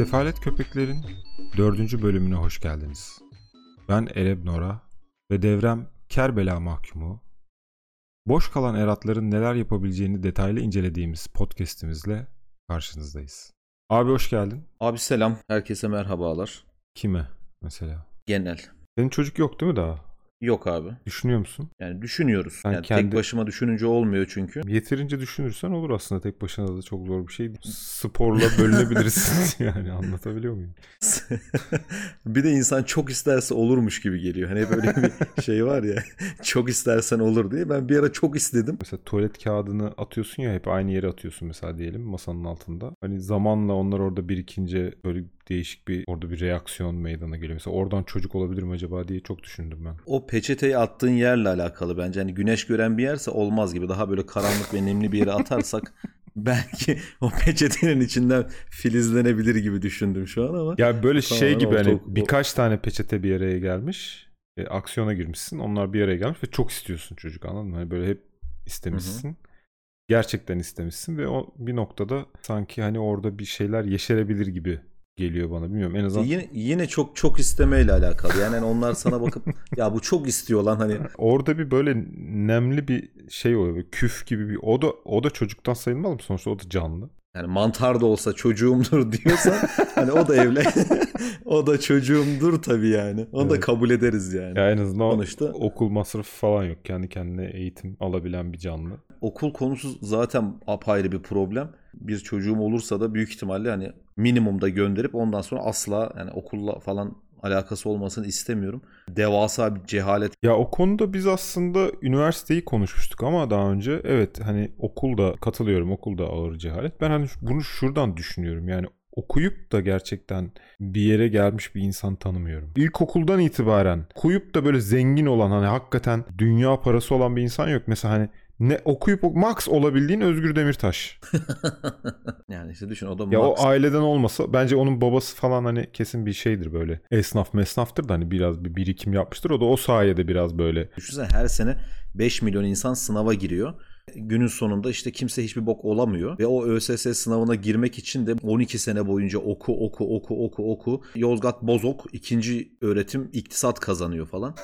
Sefalet Köpekler'in dördüncü bölümüne hoş geldiniz. Ben Ereb Nora ve devrem Kerbela mahkumu. Boş kalan eratların neler yapabileceğini detaylı incelediğimiz podcast'imizle karşınızdayız. Abi hoş geldin. Abi selam. Herkese merhabalar. Kime mesela? Genel. Senin çocuk yok değil mi daha? Yok abi. Düşünüyor musun? Yani düşünüyoruz. Sen yani kendi- tek başıma düşününce olmuyor çünkü. Yeterince düşünürsen olur aslında tek başına da çok zor bir şey değil. Sporla bölünebiliriz yani anlatabiliyor muyum? bir de insan çok isterse olurmuş gibi geliyor. Hani hep öyle bir şey var ya. çok istersen olur diye. Ben bir ara çok istedim. Mesela tuvalet kağıdını atıyorsun ya hep aynı yere atıyorsun mesela diyelim masanın altında. Hani zamanla onlar orada birikince böyle değişik bir orada bir reaksiyon meydana geliyor. Mesela oradan çocuk olabilir mi acaba diye çok düşündüm ben. O peçeteyi attığın yerle alakalı bence. Hani güneş gören bir yerse olmaz gibi. Daha böyle karanlık ve nemli bir yere atarsak belki o peçetenin içinden filizlenebilir gibi düşündüm şu an ama. Ya böyle şey Tamamen gibi hani ortaokul- birkaç tane peçete bir araya gelmiş. E, aksiyona girmişsin. Onlar bir araya gelmiş ve çok istiyorsun çocuk anladın mı? Hani böyle hep istemişsin. Gerçekten istemişsin ve o bir noktada sanki hani orada bir şeyler yeşerebilir gibi geliyor bana. Bilmiyorum en azından Yine, yine çok çok istemeyle alakalı. Yani hani onlar sana bakıp ya bu çok istiyor lan hani Orada bir böyle nemli bir şey oluyor. Küf gibi bir o da o da çocuktan sayılmaz mı? Sonuçta o da canlı. Yani mantar da olsa çocuğumdur diyorsan hani o da evle o da çocuğumdur tabii yani. Onu da Evet. kabul ederiz yani. Ya en azından Sonuçta- okul masrafı falan yok. Kendi kendine eğitim alabilen bir canlı. Okul konusu zaten apayrı bir problem. Bir çocuğum olursa da büyük ihtimalle hani minimumda gönderip ondan sonra asla yani okulla falan alakası olmasını istemiyorum. Devasa bir cehalet. Ya o konuda biz aslında üniversiteyi konuşmuştuk ama daha önce evet hani okulda katılıyorum okulda ağır cehalet. Ben hani bunu şuradan düşünüyorum yani okuyup da gerçekten bir yere gelmiş bir insan tanımıyorum. İlkokuldan itibaren okuyup da böyle zengin olan hani hakikaten dünya parası olan bir insan yok. Mesela hani ne okuyup max olabildiğin Özgür Demirtaş. Yani işte düşün o da Ya max. o aileden olmasa bence onun babası falan hani kesin bir şeydir böyle. Esnaf mesnaftır da hani biraz bir birikim yapmıştır. O da o sayede biraz böyle Düşünsene her sene 5 milyon insan sınava giriyor. Günün sonunda işte kimse hiçbir bok olamıyor ve o ÖSS sınavına girmek için de 12 sene boyunca oku oku oku oku oku. Yozgat Bozok ikinci öğretim iktisat kazanıyor falan.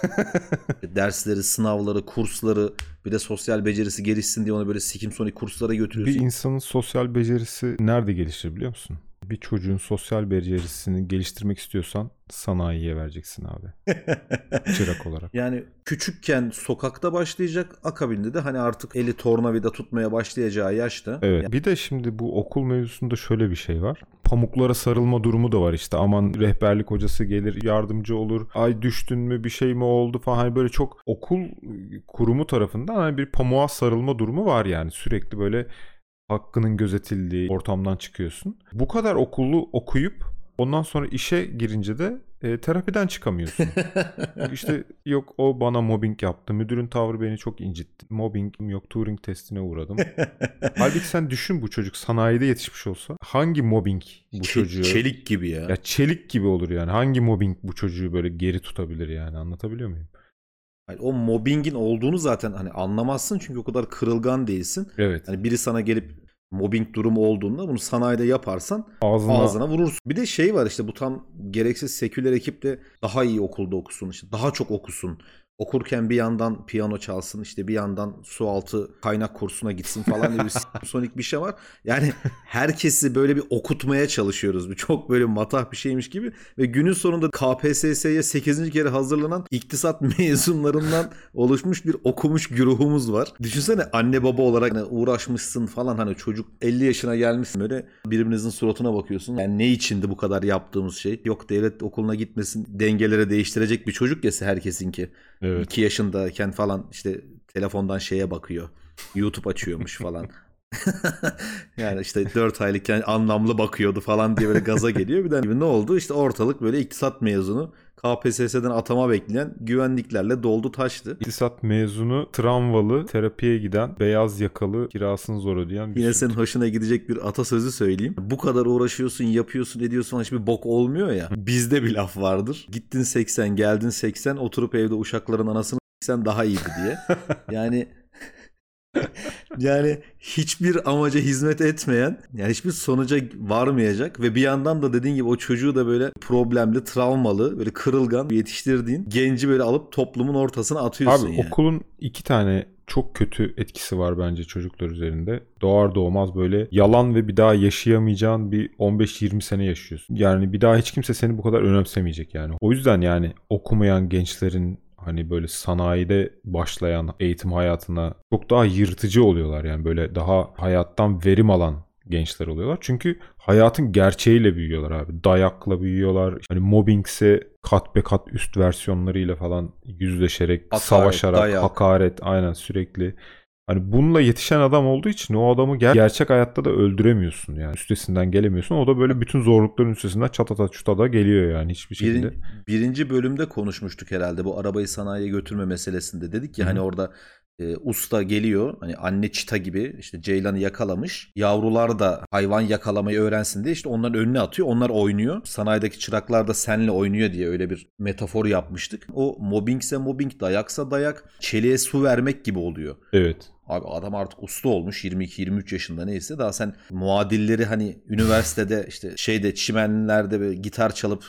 Dersleri, sınavları, kursları bir de sosyal becerisi gelişsin diye onu böyle sikim sonik kurslara Bir götürüyorsun. insanın sosyal becerisi nerede gelişir biliyor musun? Bir çocuğun sosyal becerisini geliştirmek istiyorsan sanayiye vereceksin abi. Çırak olarak. Yani küçükken sokakta başlayacak akabinde de hani artık eli tornavida tutmaya başlayacağı yaşta Evet. Bir de şimdi bu okul mevzusunda şöyle bir şey var. Pamuklara sarılma durumu da var işte. Aman rehberlik hocası gelir, yardımcı olur. Ay düştün mü bir şey mi oldu falan. Hani böyle çok okul kurumu tarafından hani bir pamuğa sarılma durumu var yani. Sürekli böyle hakkının gözetildiği ortamdan çıkıyorsun. Bu kadar okulu okuyup ondan sonra işe girince de e, terapiden çıkamıyorsun. işte yok o bana mobbing yaptı. Müdürün tavrı beni çok incitti. Mobbingim yok. Turing testine uğradım. Halbuki sen düşün bu çocuk sanayide yetişmiş olsa hangi mobbing bu Çe- çocuğu çelik gibi ya. ya çelik gibi olur yani. Hangi mobbing bu çocuğu böyle geri tutabilir yani anlatabiliyor muyum? Yani o mobbingin olduğunu zaten hani anlamazsın çünkü o kadar kırılgan değilsin. Evet. Hani biri sana gelip mobbing durumu olduğunda bunu sanayide yaparsan Ağzına, ağzına vurursun. Bir de şey var işte bu tam gereksiz seküler ekip de daha iyi okulda okusun işte daha çok okusun. Okurken bir yandan piyano çalsın işte bir yandan su altı kaynak kursuna gitsin falan bir sonik bir şey var. Yani herkesi böyle bir okutmaya çalışıyoruz. Bu çok böyle matah bir şeymiş gibi ve günün sonunda KPSS'ye 8. kere hazırlanan iktisat mezunlarından oluşmuş bir okumuş güruhumuz var. Düşünsene anne baba olarak hani uğraşmışsın falan hani çocuk 50 yaşına gelmişsin böyle birbirinizin suratına bakıyorsun. Yani ne içindi bu kadar yaptığımız şey? Yok devlet okuluna gitmesin dengelere değiştirecek bir çocuk ya herkesinki. Evet. 2 yaşındayken falan işte telefondan şeye bakıyor. YouTube açıyormuş falan. yani işte 4 aylıkken anlamlı bakıyordu falan diye böyle gaza geliyor. Bir de ne oldu? İşte ortalık böyle iktisat mezunu KPSS'den atama bekleyen güvenliklerle doldu taştı. İktisat mezunu, travmalı, terapiye giden, beyaz yakalı, kirasını zor ödeyen bir Yine sürü senin hoşuna gidecek bir atasözü söyleyeyim. Bu kadar uğraşıyorsun, yapıyorsun, ediyorsun hiçbir bok olmuyor ya. Bizde bir laf vardır. Gittin 80, geldin 80, oturup evde uşakların anasını 80 daha iyiydi diye. Yani yani hiçbir amaca hizmet etmeyen, yani hiçbir sonuca varmayacak ve bir yandan da dediğin gibi o çocuğu da böyle problemli, travmalı, böyle kırılgan yetiştirdiğin genci böyle alıp toplumun ortasına atıyorsun Abi yani. okulun iki tane çok kötü etkisi var bence çocuklar üzerinde. Doğar doğmaz böyle yalan ve bir daha yaşayamayacağın bir 15-20 sene yaşıyorsun. Yani bir daha hiç kimse seni bu kadar önemsemeyecek yani. O yüzden yani okumayan gençlerin hani böyle sanayide başlayan eğitim hayatına çok daha yırtıcı oluyorlar yani böyle daha hayattan verim alan gençler oluyorlar. Çünkü hayatın gerçeğiyle büyüyorlar abi. Dayakla büyüyorlar. Hani mobbingse kat be kat üst versiyonlarıyla falan yüzleşerek, Hakaret, savaşarak, dayak. hakaret aynen sürekli. Hani bununla yetişen adam olduğu için o adamı ger- gerçek hayatta da öldüremiyorsun yani. Üstesinden gelemiyorsun. O da böyle bütün zorlukların üstesinden çatata çutada geliyor yani hiçbir şekilde. Birin- birinci bölümde konuşmuştuk herhalde bu arabayı sanayiye götürme meselesinde. Dedik ya Hı hı. hani orada e, usta geliyor hani anne çita gibi işte ceylanı yakalamış. Yavrular da hayvan yakalamayı öğrensin diye işte onların önüne atıyor. Onlar oynuyor. Sanayideki çıraklar da senle oynuyor diye öyle bir metafor yapmıştık. O mobbingse mobbing, dayaksa dayak, çeliğe su vermek gibi oluyor. Evet. Abi adam artık usta olmuş 22-23 yaşında neyse daha sen muadilleri hani üniversitede işte şeyde çimenlerde böyle gitar çalıp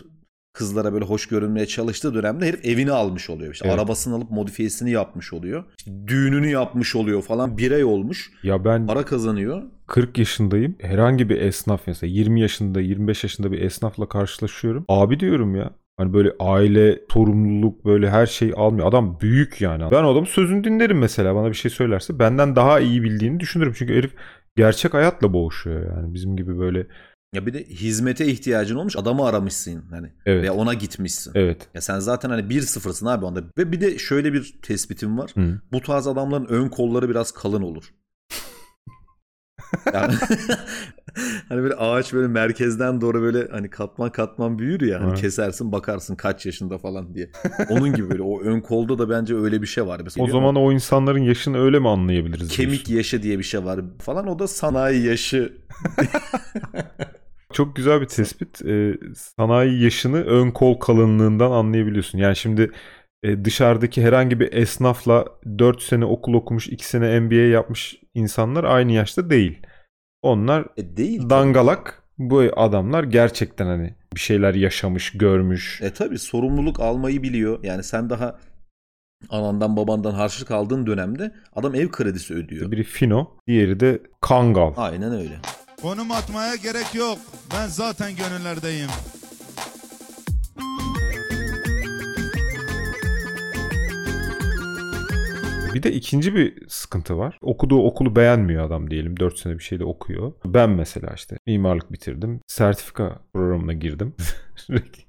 kızlara böyle hoş görünmeye çalıştığı dönemde herif evini almış oluyor. İşte Evet. arabasını alıp modifiyesini yapmış oluyor. İşte düğününü yapmış oluyor falan. Birey olmuş. Ya ben Para kazanıyor. 40 yaşındayım. Herhangi bir esnaf mesela 20 yaşında 25 yaşında bir esnafla karşılaşıyorum. Abi diyorum ya. Hani böyle aile, sorumluluk böyle her şeyi almıyor. Adam büyük yani. Ben o adamın sözünü dinlerim mesela. Bana bir şey söylerse benden daha iyi bildiğini düşünürüm. Çünkü herif gerçek hayatla boğuşuyor yani. Bizim gibi böyle Ya bir de hizmete ihtiyacın olmuş adamı aramışsın hani. Evet. Veya ona gitmişsin. evet. Ya sen zaten hani 1-0'sın abi onda. Ve bir de şöyle bir tespitim var. Hı. Bu tarz adamların ön kolları biraz kalın olur. Yani hani böyle ağaç böyle merkezden doğru böyle hani katman katman büyür ya hani kesersin bakarsın kaç yaşında falan diye. Onun gibi böyle o ön kolda da bence öyle bir şey var. Mesela O zaman o insanların yaşını öyle mi anlayabiliriz? kemik diyorsun? yaşı diye bir şey var falan o da sanayi yaşı. Çok güzel bir tespit. Ee, sanayi yaşını ön kol kalınlığından anlayabiliyorsun. Yani şimdi e, dışarıdaki herhangi bir esnafla 4 sene okul okumuş, 2 sene MBA yapmış insanlar aynı yaşta değil. Onlar E değil. tabii. dangalak. Bu adamlar gerçekten hani bir şeyler yaşamış, görmüş. E tabi sorumluluk almayı biliyor. Yani sen daha anandan babandan harçlık aldığın dönemde adam ev kredisi ödüyor. Biri Fino, diğeri de Kangal. Aynen öyle. Konum atmaya gerek yok. Ben zaten gönüllerdeyim. Bir de ikinci bir sıkıntı var. Okuduğu okulu beğenmiyor adam diyelim. 4 sene bir şeyde okuyor. Ben mesela işte mimarlık bitirdim. Sertifika programına girdim.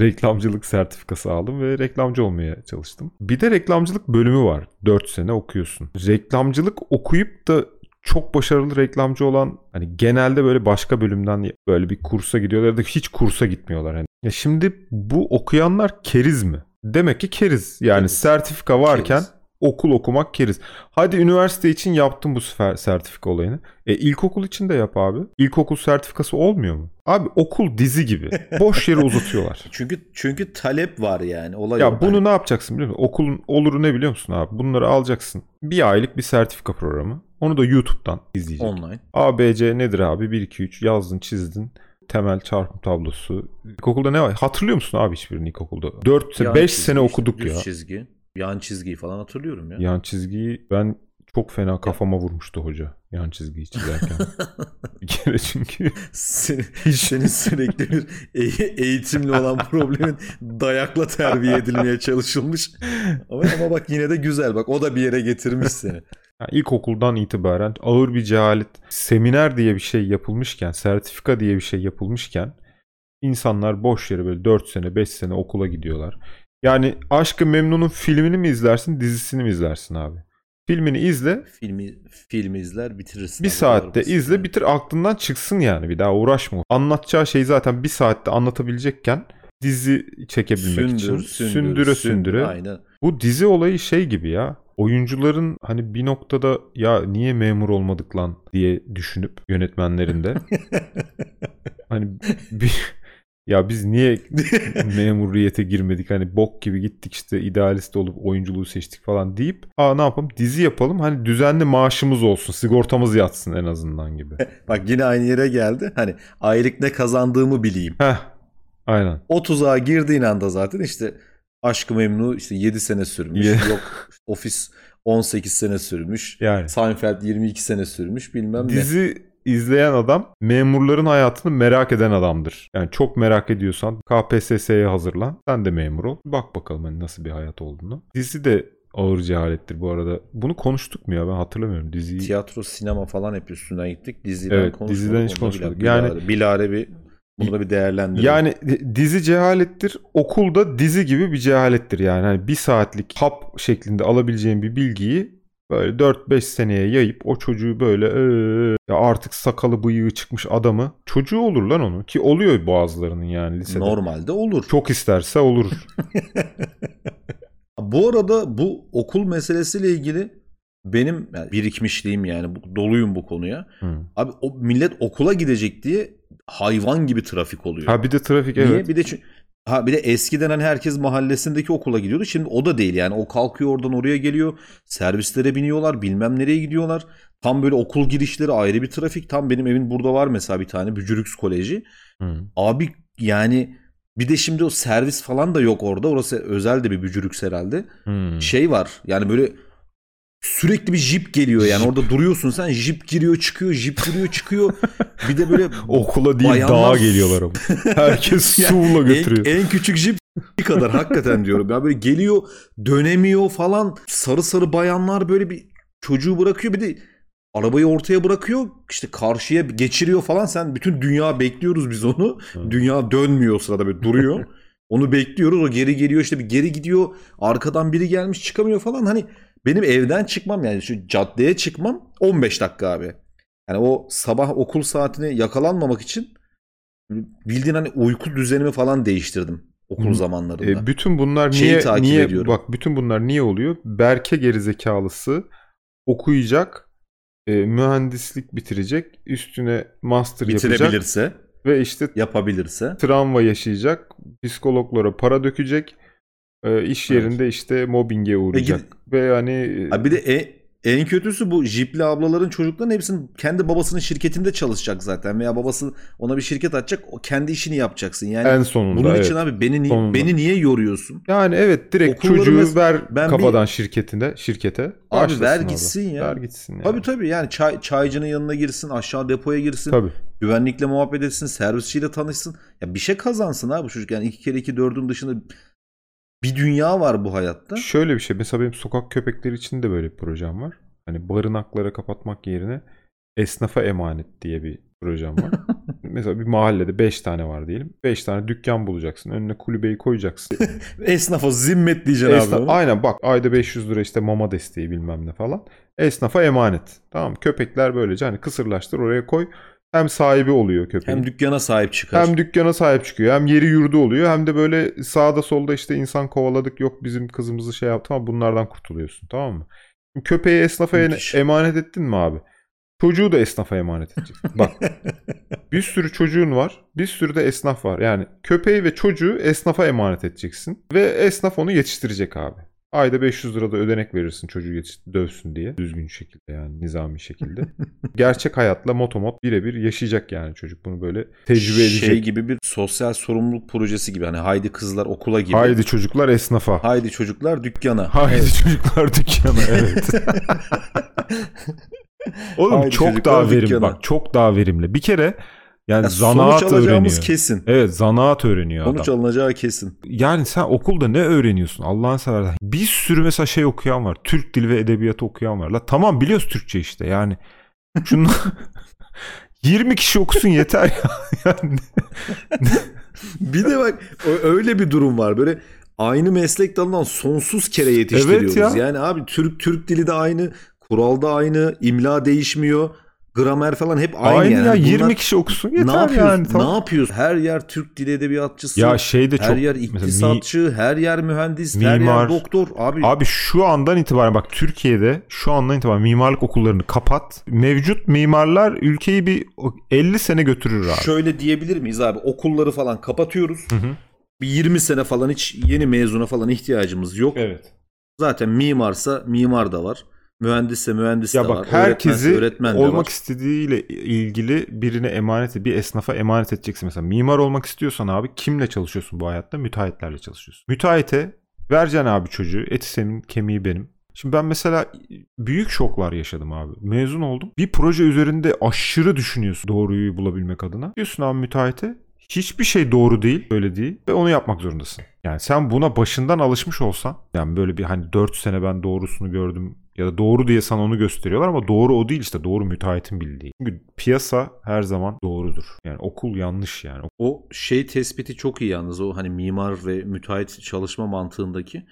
reklamcılık sertifikası aldım ve reklamcı olmaya çalıştım. Bir de reklamcılık bölümü var. 4 sene okuyorsun. Reklamcılık okuyup da çok başarılı reklamcı olan hani genelde böyle başka bölümden böyle bir kursa gidiyorlar ya da hiç kursa gitmiyorlar. Yani. Ya şimdi bu okuyanlar keriz mi? Demek ki keriz. Yani Keriz. sertifika varken Keriz. Okul okumak keriz. Hadi üniversite için yaptım bu sefer sertifika olayını. E ilkokul için de yap abi. İlkokul sertifikası olmuyor mu? Abi okul dizi gibi. Boş yere uzatıyorlar. Çünkü çünkü talep var yani. Olay Ya bunu ne yapacaksın biliyor musun? Okulun oluru ne biliyor musun abi? Bunları alacaksın. Bir aylık bir sertifika programı. Onu da YouTube'dan izleyecek. online. ABC nedir abi? 1 2 3 yazdın, çizdin. Temel çarpım tablosu. İlkokulda ne var? Hatırlıyor musun abi hiçbirini ilkokulda? 4 Yan 5 çizgi sene işte, okuduk düz ya. çizgi. Yan çizgiyi falan hatırlıyorum ya. Yan çizgiyi ben çok fena kafama vurmuştu hoca. Yan çizgiyi çizerken. bir kere çünkü Seni, senin sürekli bir e- eğitimle olan problemin dayakla terbiye edilmeye çalışılmış. Ama, ama bak yine de güzel bak o da bir yere getirmiş seni. Yani ilkokuldan itibaren ağır bir cehalet, seminer diye bir şey yapılmışken, sertifika diye bir şey yapılmışken insanlar boş yere böyle 4 sene 5 sene okula gidiyorlar. Yani Aşkı Memnun'un filmini mi izlersin dizisini mi izlersin abi? Filmini izle Filmi filmi izler bitirirsin. bir Abi, saatte izle yani. bitir aklından çıksın yani bir daha uğraşma. Anlatacağı şey zaten bir saatte anlatabilecekken dizi çekebilmek için Sündür, sündüre sündür, sündüre sündür. Aynen. bu dizi olayı şey gibi ya. Oyuncuların hani bir noktada ya niye memur olmadık lan diye düşünüp yönetmenlerinde hani bir Ya biz niye memuriyete girmedik hani bok gibi gittik işte idealist olup oyunculuğu seçtik falan deyip aa ne yapalım dizi yapalım hani düzenli maaşımız olsun sigortamız yatsın en azından gibi. Bak yine aynı yere geldi. Hani aylık ne kazandığımı bileyim. Heh aynen. O tuzağa girdiğin anda zaten işte Aşkı Memnu işte 7 sene sürmüş. Yok ofis 18 sene sürmüş. Yani Seinfeld 22 sene sürmüş bilmem ne. dizi izleyen adam memurların hayatını merak eden adamdır. Yani çok merak ediyorsan KPSS'ye hazırlan. Sen de memur ol. Bak bakalım hani nasıl bir hayat olduğunu. Dizi de ağır cehalettir bu arada. Bunu konuştuk mu ya ben hatırlamıyorum diziyi. Tiyatro, sinema falan hep üstünden gittik. Diziden Evet, konuşmadık. diziden hiç konuşmadık. bilare- Yani- bilare bir bunu da bir değerlendirelim. Yani dizi cehalettir. Okulda dizi gibi bir cehalettir yani. Hani bir saatlik hap şeklinde alabileceğin bir bilgiyi böyle 4-5 seneye yayıp o çocuğu böyle "Ee, ya artık sakalı bıyığı çıkmış adamı çocuğu olur lan onu ki oluyor bazılarının yani lisede. normalde olur. Çok isterse olur. Bu arada bu okul meselesiyle ilgili benim yani birikmişliğim yani doluyum bu konuya. Hı. Abi o millet okula gidecek diye hayvan gibi trafik oluyor. Ha bir de trafik Niye? evet. Bir de çünkü ha bir de eskiden hani herkes mahallesindeki okula gidiyordu. Şimdi o da değil yani. O kalkıyor oradan oraya geliyor. Servislere biniyorlar, bilmem nereye gidiyorlar. Tam böyle okul girişleri ayrı bir trafik. Tam benim evin burada var mesela bir tane Bücürüks Koleji. Hı. Abi yani bir de şimdi o servis falan da yok orada. Orası özel de bir Bücürüks herhalde. Hı. Şey var yani böyle sürekli bir jip geliyor yani orada duruyorsun sen jip giriyor çıkıyor jip giriyor çıkıyor bir de böyle Okula değil Bayanlar- dağa geliyorlar ama. Herkes Yani suğla en, götürüyor. en küçük jip kadar hakikaten diyorum. Ya böyle geliyor dönemiyor falan. Sarı sarı bayanlar böyle bir çocuğu bırakıyor bir de arabayı ortaya bırakıyor. işte karşıya geçiriyor falan. Sen bütün dünya bekliyoruz biz onu. Hı. Dünya dönmüyor o sırada böyle duruyor. onu bekliyoruz. O geri geliyor işte bir geri gidiyor. Arkadan biri gelmiş çıkamıyor falan. Hani benim evden çıkmam yani şu caddeye çıkmam 15 dakika abi. Yani o sabah okul saatine yakalanmamak için bildiğin hani uyku düzenimi falan değiştirdim okul zamanlarında. E, bütün bunlar Şeyi niye takip niye ediyorum. bak bütün bunlar niye oluyor? Berke gerizekalısı okuyacak, e, mühendislik bitirecek, üstüne master yapacak ve işte yapabilirse. travma yaşayacak, psikologlara para dökecek, e, iş Evet. yerinde işte mobbinge uğrayacak ve hani Ha bir de en, en kötüsü bu jipli ablaların çocukların hepsinin kendi babasının şirketinde çalışacak zaten veya babası ona bir şirket açacak o kendi işini yapacaksın. Yani en sonunda bunun evet. için abi beni ni- Sonunda. beni niye yoruyorsun? Yani evet direkt Okulları çocuğu mes- ver ben kafadan şirketinde şirkete. Abi ver orada. gitsin ya. Ver gitsin yani. Tabii tabii yani çay, çaycının yanına girsin, aşağı depoya girsin, Tabii. güvenlikle muhabbet etsin, servisçiyle tanışsın. Ya bir şey kazansın abi bu çocuk. Yani iki kere iki dördün dışında bir dünya var bu hayatta. Şöyle bir şey. Mesela benim sokak köpekleri için de böyle bir projem var. Hani barınaklara kapatmak yerine esnafa emanet diye bir projem var. Mesela bir mahallede 5 tane var diyelim. 5 tane dükkan bulacaksın. Önüne kulübeyi koyacaksın. Esnafa zimmetleyeceksin Esnaf, abi. onu. aynen bak ayda 500 lira işte mama desteği bilmem ne falan. Esnafa emanet. Tamam köpekler böylece hani kısırlaştır oraya koy. Hem sahibi oluyor köpeğin. Hem dükkana sahip çıkar. Hem dükkana sahip çıkıyor. Hem yeri yurdu oluyor. Hem de böyle sağda solda işte insan kovaladık. Yok bizim kızımızı şey yaptı ama bunlardan kurtuluyorsun. Tamam mı? Köpeği esnafa Müthiş. emanet ettin mi abi? Çocuğu da esnafa emanet edeceksin. Bak bir sürü çocuğun var. Bir sürü de esnaf var. Yani köpeği ve çocuğu esnafa emanet edeceksin. Ve esnaf onu yetiştirecek abi. Ayda 500 lira da ödenek verirsin çocuğu yetiş dövsün diye. Düzgün şekilde yani nizami şekilde. Gerçek hayatla motomot birebir yaşayacak yani çocuk bunu böyle tecrübe edecek. Şey gibi bir sosyal sorumluluk projesi gibi. Hani haydi kızlar okula gibi. Haydi çocuklar esnafa. Haydi çocuklar dükkana. Haydi çocuklar dükkana evet. Oğlum Haydi çok daha verimli bak çok daha verimli. Bir kere yani Ya zanaat sonuç öğreniyor. kesin. Evet zanaat öğreniyor Sonuç adam. alınacağı kesin. Yani sen okulda ne öğreniyorsun Allah'ın seversen. Bir sürü mesela şey okuyan var. Türk dili ve edebiyatı okuyan var. La tamam biliyoruz Türkçe işte yani. Şunu 20 kişi okusun yeter ya. Yani Bir de bak öyle bir durum var. Böyle aynı meslek dalından sonsuz kere yetiştiriyoruz. Evet ya. Yani abi Türk Türk dili de aynı, kural da aynı, imla değişmiyor. Gramer falan hep aynı, Aynı, yani. ya Bunlar 20 kişi okusun yeter ne yapıyorsun? yani. Tamam. Ne yapıyorsun? Her yer Türk dili edebiyatçısı. Ya şey de her çok yer mesela mi- iktisatçı, her yer mühendis, her Mimar. yer doktor. Abi, Abi şu andan itibaren bak Türkiye'de şu andan itibaren mimarlık okullarını kapat. Mevcut mimarlar ülkeyi bir 50 sene götürür abi. şöyle diyebilir miyiz abi? Okulları falan kapatıyoruz. Hı hı. Bir 20 sene falan hiç yeni mezuna falan ihtiyacımız yok. Evet. Zaten mimarsa mimar da var. Mühendisse mühendis Ya de bak var. herkesi öğretmen de olmak var. istediğiyle ilgili birine emanet bir esnafa emanet edeceksin mesela. Mimar olmak istiyorsan abi kimle çalışıyorsun bu hayatta? Müteahhitlerle çalışıyorsun. Müteahhite vereceksin abi çocuğu. Eti senin, kemiği benim. Şimdi ben mesela büyük şoklar yaşadım abi. Mezun oldum. Bir proje üzerinde aşırı düşünüyorsun doğruyu bulabilmek adına. Diyorsun abi müteahhite hiçbir şey doğru değil, öyle değil ve onu yapmak zorundasın. Yani sen buna başından alışmış olsan, yani böyle bir hani 4 sene ben doğrusunu gördüm ya da doğru diye sana onu gösteriyorlar ama doğru o değil işte doğru müteahhitin bildiği. Çünkü piyasa her zaman doğrudur. Yani okul yanlış yani. O şey tespiti çok iyi yalnız o hani mimar ve müteahhit çalışma mantığındaki.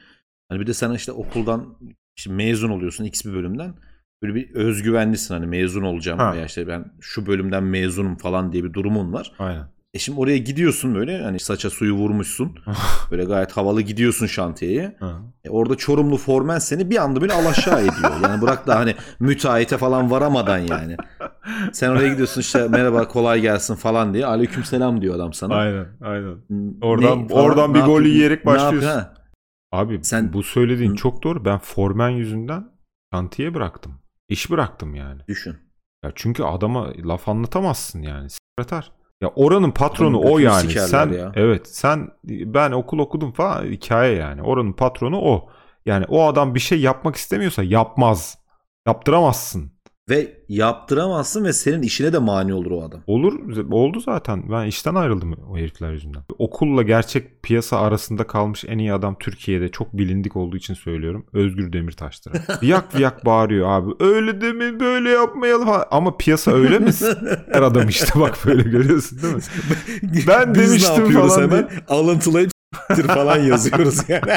Hani bir de sen işte okuldan işte mezun oluyorsun X bir bölümden. Böyle bir özgüvenlisin hani mezun olacağım Ha. veya işte ben şu bölümden mezunum falan diye bir durumun var. Aynen. E şimdi oraya gidiyorsun böyle hani saça suyu vurmuşsun. Böyle gayet havalı gidiyorsun şantiyeye. E orada Çorumlu formen seni bir anda böyle alaşağı ediyor. Yani bırak da hani müteahhite falan varamadan yani. Sen oraya gidiyorsun işte merhaba kolay gelsin falan diye. Aleykümselam diyor adam sana. Aynen, aynen. Ne Oradan- falan, oradan ne bir gol yiyerek ne başlıyorsun. Abi Sen- bu söylediğin Hı. çok doğru. Ben formen yüzünden şantiye bıraktım. İş bıraktım yani. Düşün. Ya çünkü adama laf anlatamazsın yani. Sekreter. Ya oranın patronu o yani. Sen ya. evet sen ben okul okudum falan hikaye yani. Oranın patronu o. Yani o adam bir şey yapmak istemiyorsa yapmaz. Yaptıramazsın. Ve yaptıramazsın ve senin işine de mani olur o adam. Olur oldu zaten. Ben işten ayrıldım o herifler yüzünden. Okulla gerçek piyasa arasında kalmış en iyi adam Türkiye'de çok bilindik olduğu için söylüyorum. Özgür Demirtaş'tır. Viyak viyak bağırıyor abi. Öyle demeyin böyle yapmayalım. falan. Ama piyasa öyle mi? Her adam işte bak böyle görüyorsun değil mi? Ben Biz demiştim falan hemen? Alıntılayıp falan yazıyoruz yani.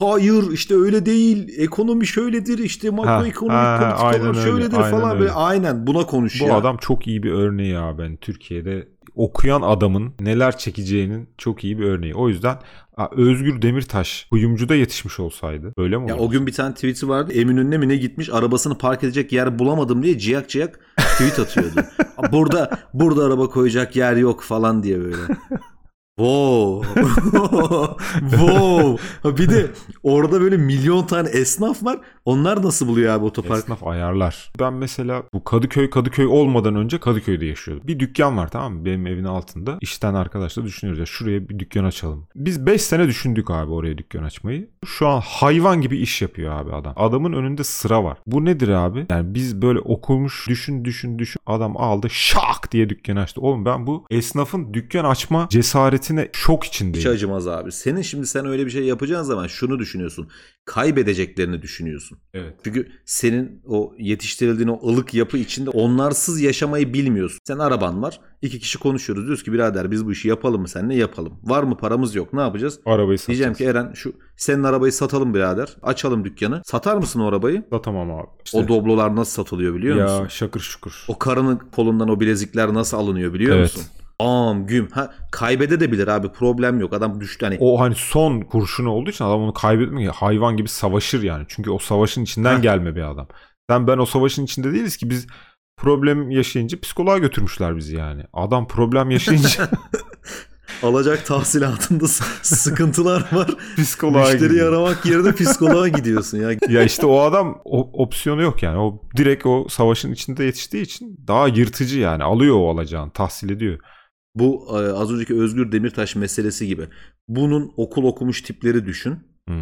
Hayır işte öyle değil. Ekonomi şöyledir işte makroekonomik ha, ha, politikalar aynen öyle, şöyledir aynen falan öyle. böyle aynen buna konuş Bu ya. adam çok iyi bir örneği ya ben Türkiye'de okuyan adamın neler çekeceğinin çok iyi bir örneği. O yüzden Özgür Demirtaş kuyumcuda yetişmiş olsaydı öyle mi Ya olurdu? o gün bir tane tweet'i vardı. Eminönü'ne mi ne gitmiş arabasını park edecek yer bulamadım diye ciyak ciyak tweet atıyordu. burada burada araba koyacak yer yok falan diye böyle. Wow. wow. Bir de orada böyle milyon tane esnaf var. Onlar nasıl buluyor abi otopark? Esnaf ayarlar. Ben mesela bu Kadıköy Kadıköy olmadan önce Kadıköy'de yaşıyordum. Bir dükkan var tamam mı? Benim evin altında. İşten arkadaşla düşünüyoruz ya şuraya bir dükkan açalım. Biz 5 sene düşündük abi oraya dükkan açmayı. Şu an hayvan gibi iş yapıyor abi adam. Adamın önünde sıra var. Bu nedir abi? Yani biz böyle okumuş düşün düşün düşün. Adam aldı şak diye dükkan açtı. Oğlum ben bu esnafın dükkan açma cesaretine şok Hiç içindeyim. acımaz abi. Senin şimdi sen öyle bir şey yapacağın zaman şunu düşünüyorsun. Kaybedeceklerini düşünüyorsun. Evet. Çünkü senin o yetiştirildiğin o ılık yapı içinde onlarsız yaşamayı bilmiyorsun. Sen araban var. iki kişi konuşuyoruz. Diyoruz ki birader biz bu işi yapalım mı seninle yapalım. Var mı paramız yok ne yapacağız? Arabayı satacağız. Diyeceğim ki Eren şu senin arabayı satalım birader. Açalım dükkanı. Satar mısın o arabayı? Satamam abi. İşte, O doblolar nasıl satılıyor biliyor ya musun? şakır şukur. O karının kolundan o bilezikler nasıl alınıyor biliyor Evet. musun? Am güm. Ha, kaybede de bilir abi problem yok. Adam düştü hani. o hani son kurşunu olduğu için adam onu kaybetmiyor. Hayvan gibi savaşır yani. Çünkü o savaşın içinden Heh. gelme bir adam. Sen ben o savaşın içinde değiliz ki biz problem yaşayınca psikoloğa götürmüşler bizi yani. Adam problem yaşayınca alacak tahsilatında sıkıntılar var. psikoloğa Müşteriyi gidiyor. aramak yerine psikoloğa gidiyorsun ya. Ya işte o adam o opsiyonu yok yani. O direkt o savaşın içinde yetiştiği için daha yırtıcı yani. Alıyor o alacağını, tahsil ediyor. Bu e, az önceki Özgür Demirtaş meselesi gibi. Bunun okul okumuş tipleri düşün. Hı.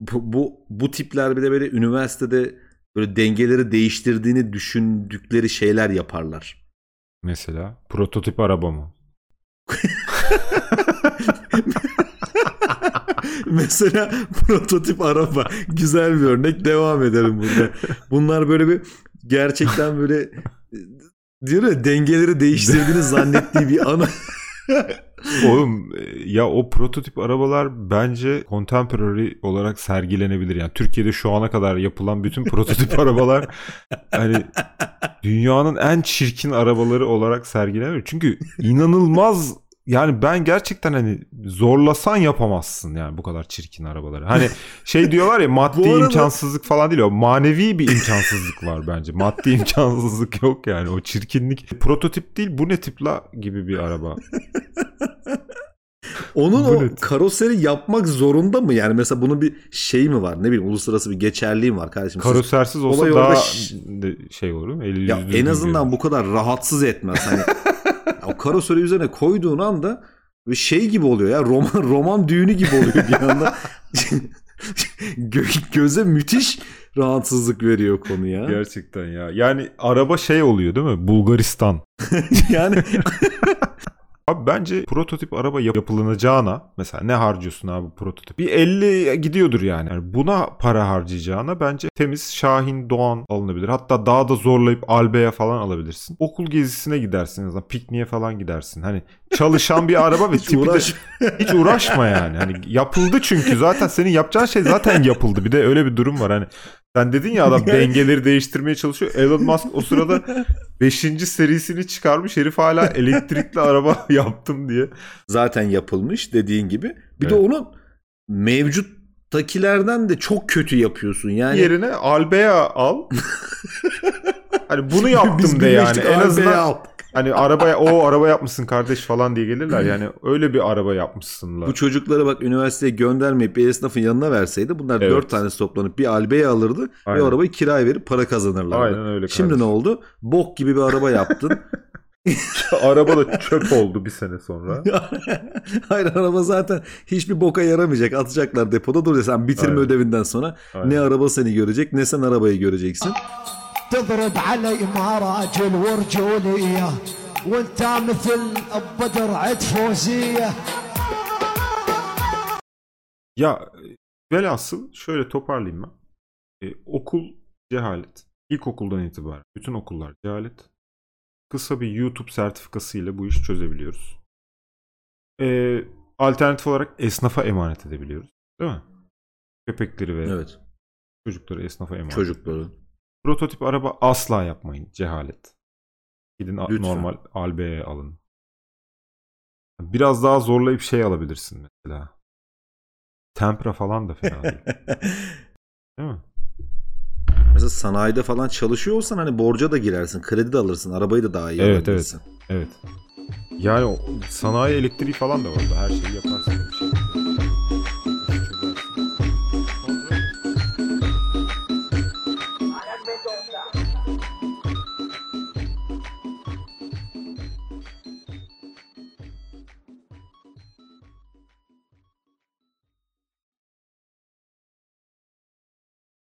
Bu, bu, bu tipler bir de böyle üniversitede böyle dengeleri değiştirdiğini düşündükleri şeyler yaparlar. Mesela prototip araba mı? Mesela prototip araba. Güzel bir örnek. Devam ederim burada. Bunlar böyle bir gerçekten böyle diyor ya dengeleri değiştirdiğini zannettiği bir ana Oğlum e, ya o prototip arabalar bence contemporary olarak sergilenebilir. Yani Türkiye'de şu ana kadar yapılan bütün prototip arabalar hani dünyanın en çirkin arabaları olarak sergilenir. Çünkü inanılmaz yani ben gerçekten hani zorlasan yapamazsın yani bu kadar çirkin arabaları. Hani şey diyorlar ya maddi arada- imkansızlık falan değil o manevi bir imkansızlık var bence. Maddi imkansızlık yok yani o çirkinlik. Prototip değil bu ne tip la gibi bir araba. Onun o karoseri yapmak zorunda mı? Yani mesela bunun bir şey mi var? Ne bileyim uluslararası bir geçerliği mi var kardeşim? Siz- Karosersiz olsa daha orada şey olur? Eli ya en azından görünür. bu kadar rahatsız etmez. Hani o karoseri üzerine koyduğun anda bir şey gibi oluyor ya. Roman roman düğünü gibi oluyor bir anda. Gö- göze müthiş rahatsızlık veriyor konu ya. Gerçekten ya. Yani araba şey oluyor değil mi? Bulgaristan. yani Abi bence prototip araba yap- yapılınacağına mesela ne harcıyorsun abi prototip? Bir 50 gidiyordur yani. yani. Buna para harcayacağına bence temiz Şahin Doğan alınabilir. Hatta daha da zorlayıp Albe'ye falan alabilirsin. Okul gezisine gidersin en azından. Pikniğe falan gidersin. Hani çalışan bir araba ve hiç tipi de- uğraş. hiç uğraşma yani. Hani yapıldı çünkü zaten senin yapacağın şey zaten yapıldı. Bir de öyle bir durum var hani. Sen dedin ya adam dengeleri değiştirmeye çalışıyor. Elon Musk o sırada 5. serisini çıkarmış. Herif hala elektrikli araba yaptım diye. zaten yapılmış dediğin gibi. Bir de Evet. onun mevcuttakilerden de çok kötü yapıyorsun. Yani Yerine Albea al. hani bunu Biz yaptım de yani. En azından al. Hani arabaya o araba yapmışsın kardeş falan diye gelirler. Yani öyle bir araba yapmışsınlar. Bu çocuklara bak üniversiteye göndermeyip bir esnafın yanına verseydi bunlar Evet. dört tanesi toplanıp bir albeye alırdı Aynen. ve arabayı kiraya verip para kazanırlardı. Aynen öyle Şimdi kardeşim. ne oldu? Bok gibi bir araba yaptın. araba da çöp oldu bir sene sonra. Hayır araba zaten hiçbir boka yaramayacak. Atacaklar depoda duruyor. Sen bitirme Aynen. ödevinden sonra Aynen. ne araba seni görecek ne sen arabayı göreceksin. تضرب علي مراجل ورجولية وانت مثل بدر عد فوزية Ya e, velhasıl şöyle toparlayayım ben. E, okul cehalet. İlkokuldan itibaren. Bütün okullar cehalet. Kısa bir YouTube sertifikası ile bu işi çözebiliyoruz. E, alternatif olarak esnafa emanet edebiliyoruz. Değil mi? Köpekleri ve Evet. çocukları esnafa emanet Çocukları. Prototip araba asla yapmayın. Cehalet. Gidin Lütfen. normal Albe'ye alın. Biraz daha zorlayıp şey alabilirsin mesela. Tempra falan da fena değil. Değil mi? Mesela sanayide falan çalışıyor olsan hani borca da girersin. Kredi de alırsın. Arabayı da daha iyi Evet, alabilirsin. Evet. Yani o sanayi elektriği falan da var. Her şeyi yaparsın. Bir şey.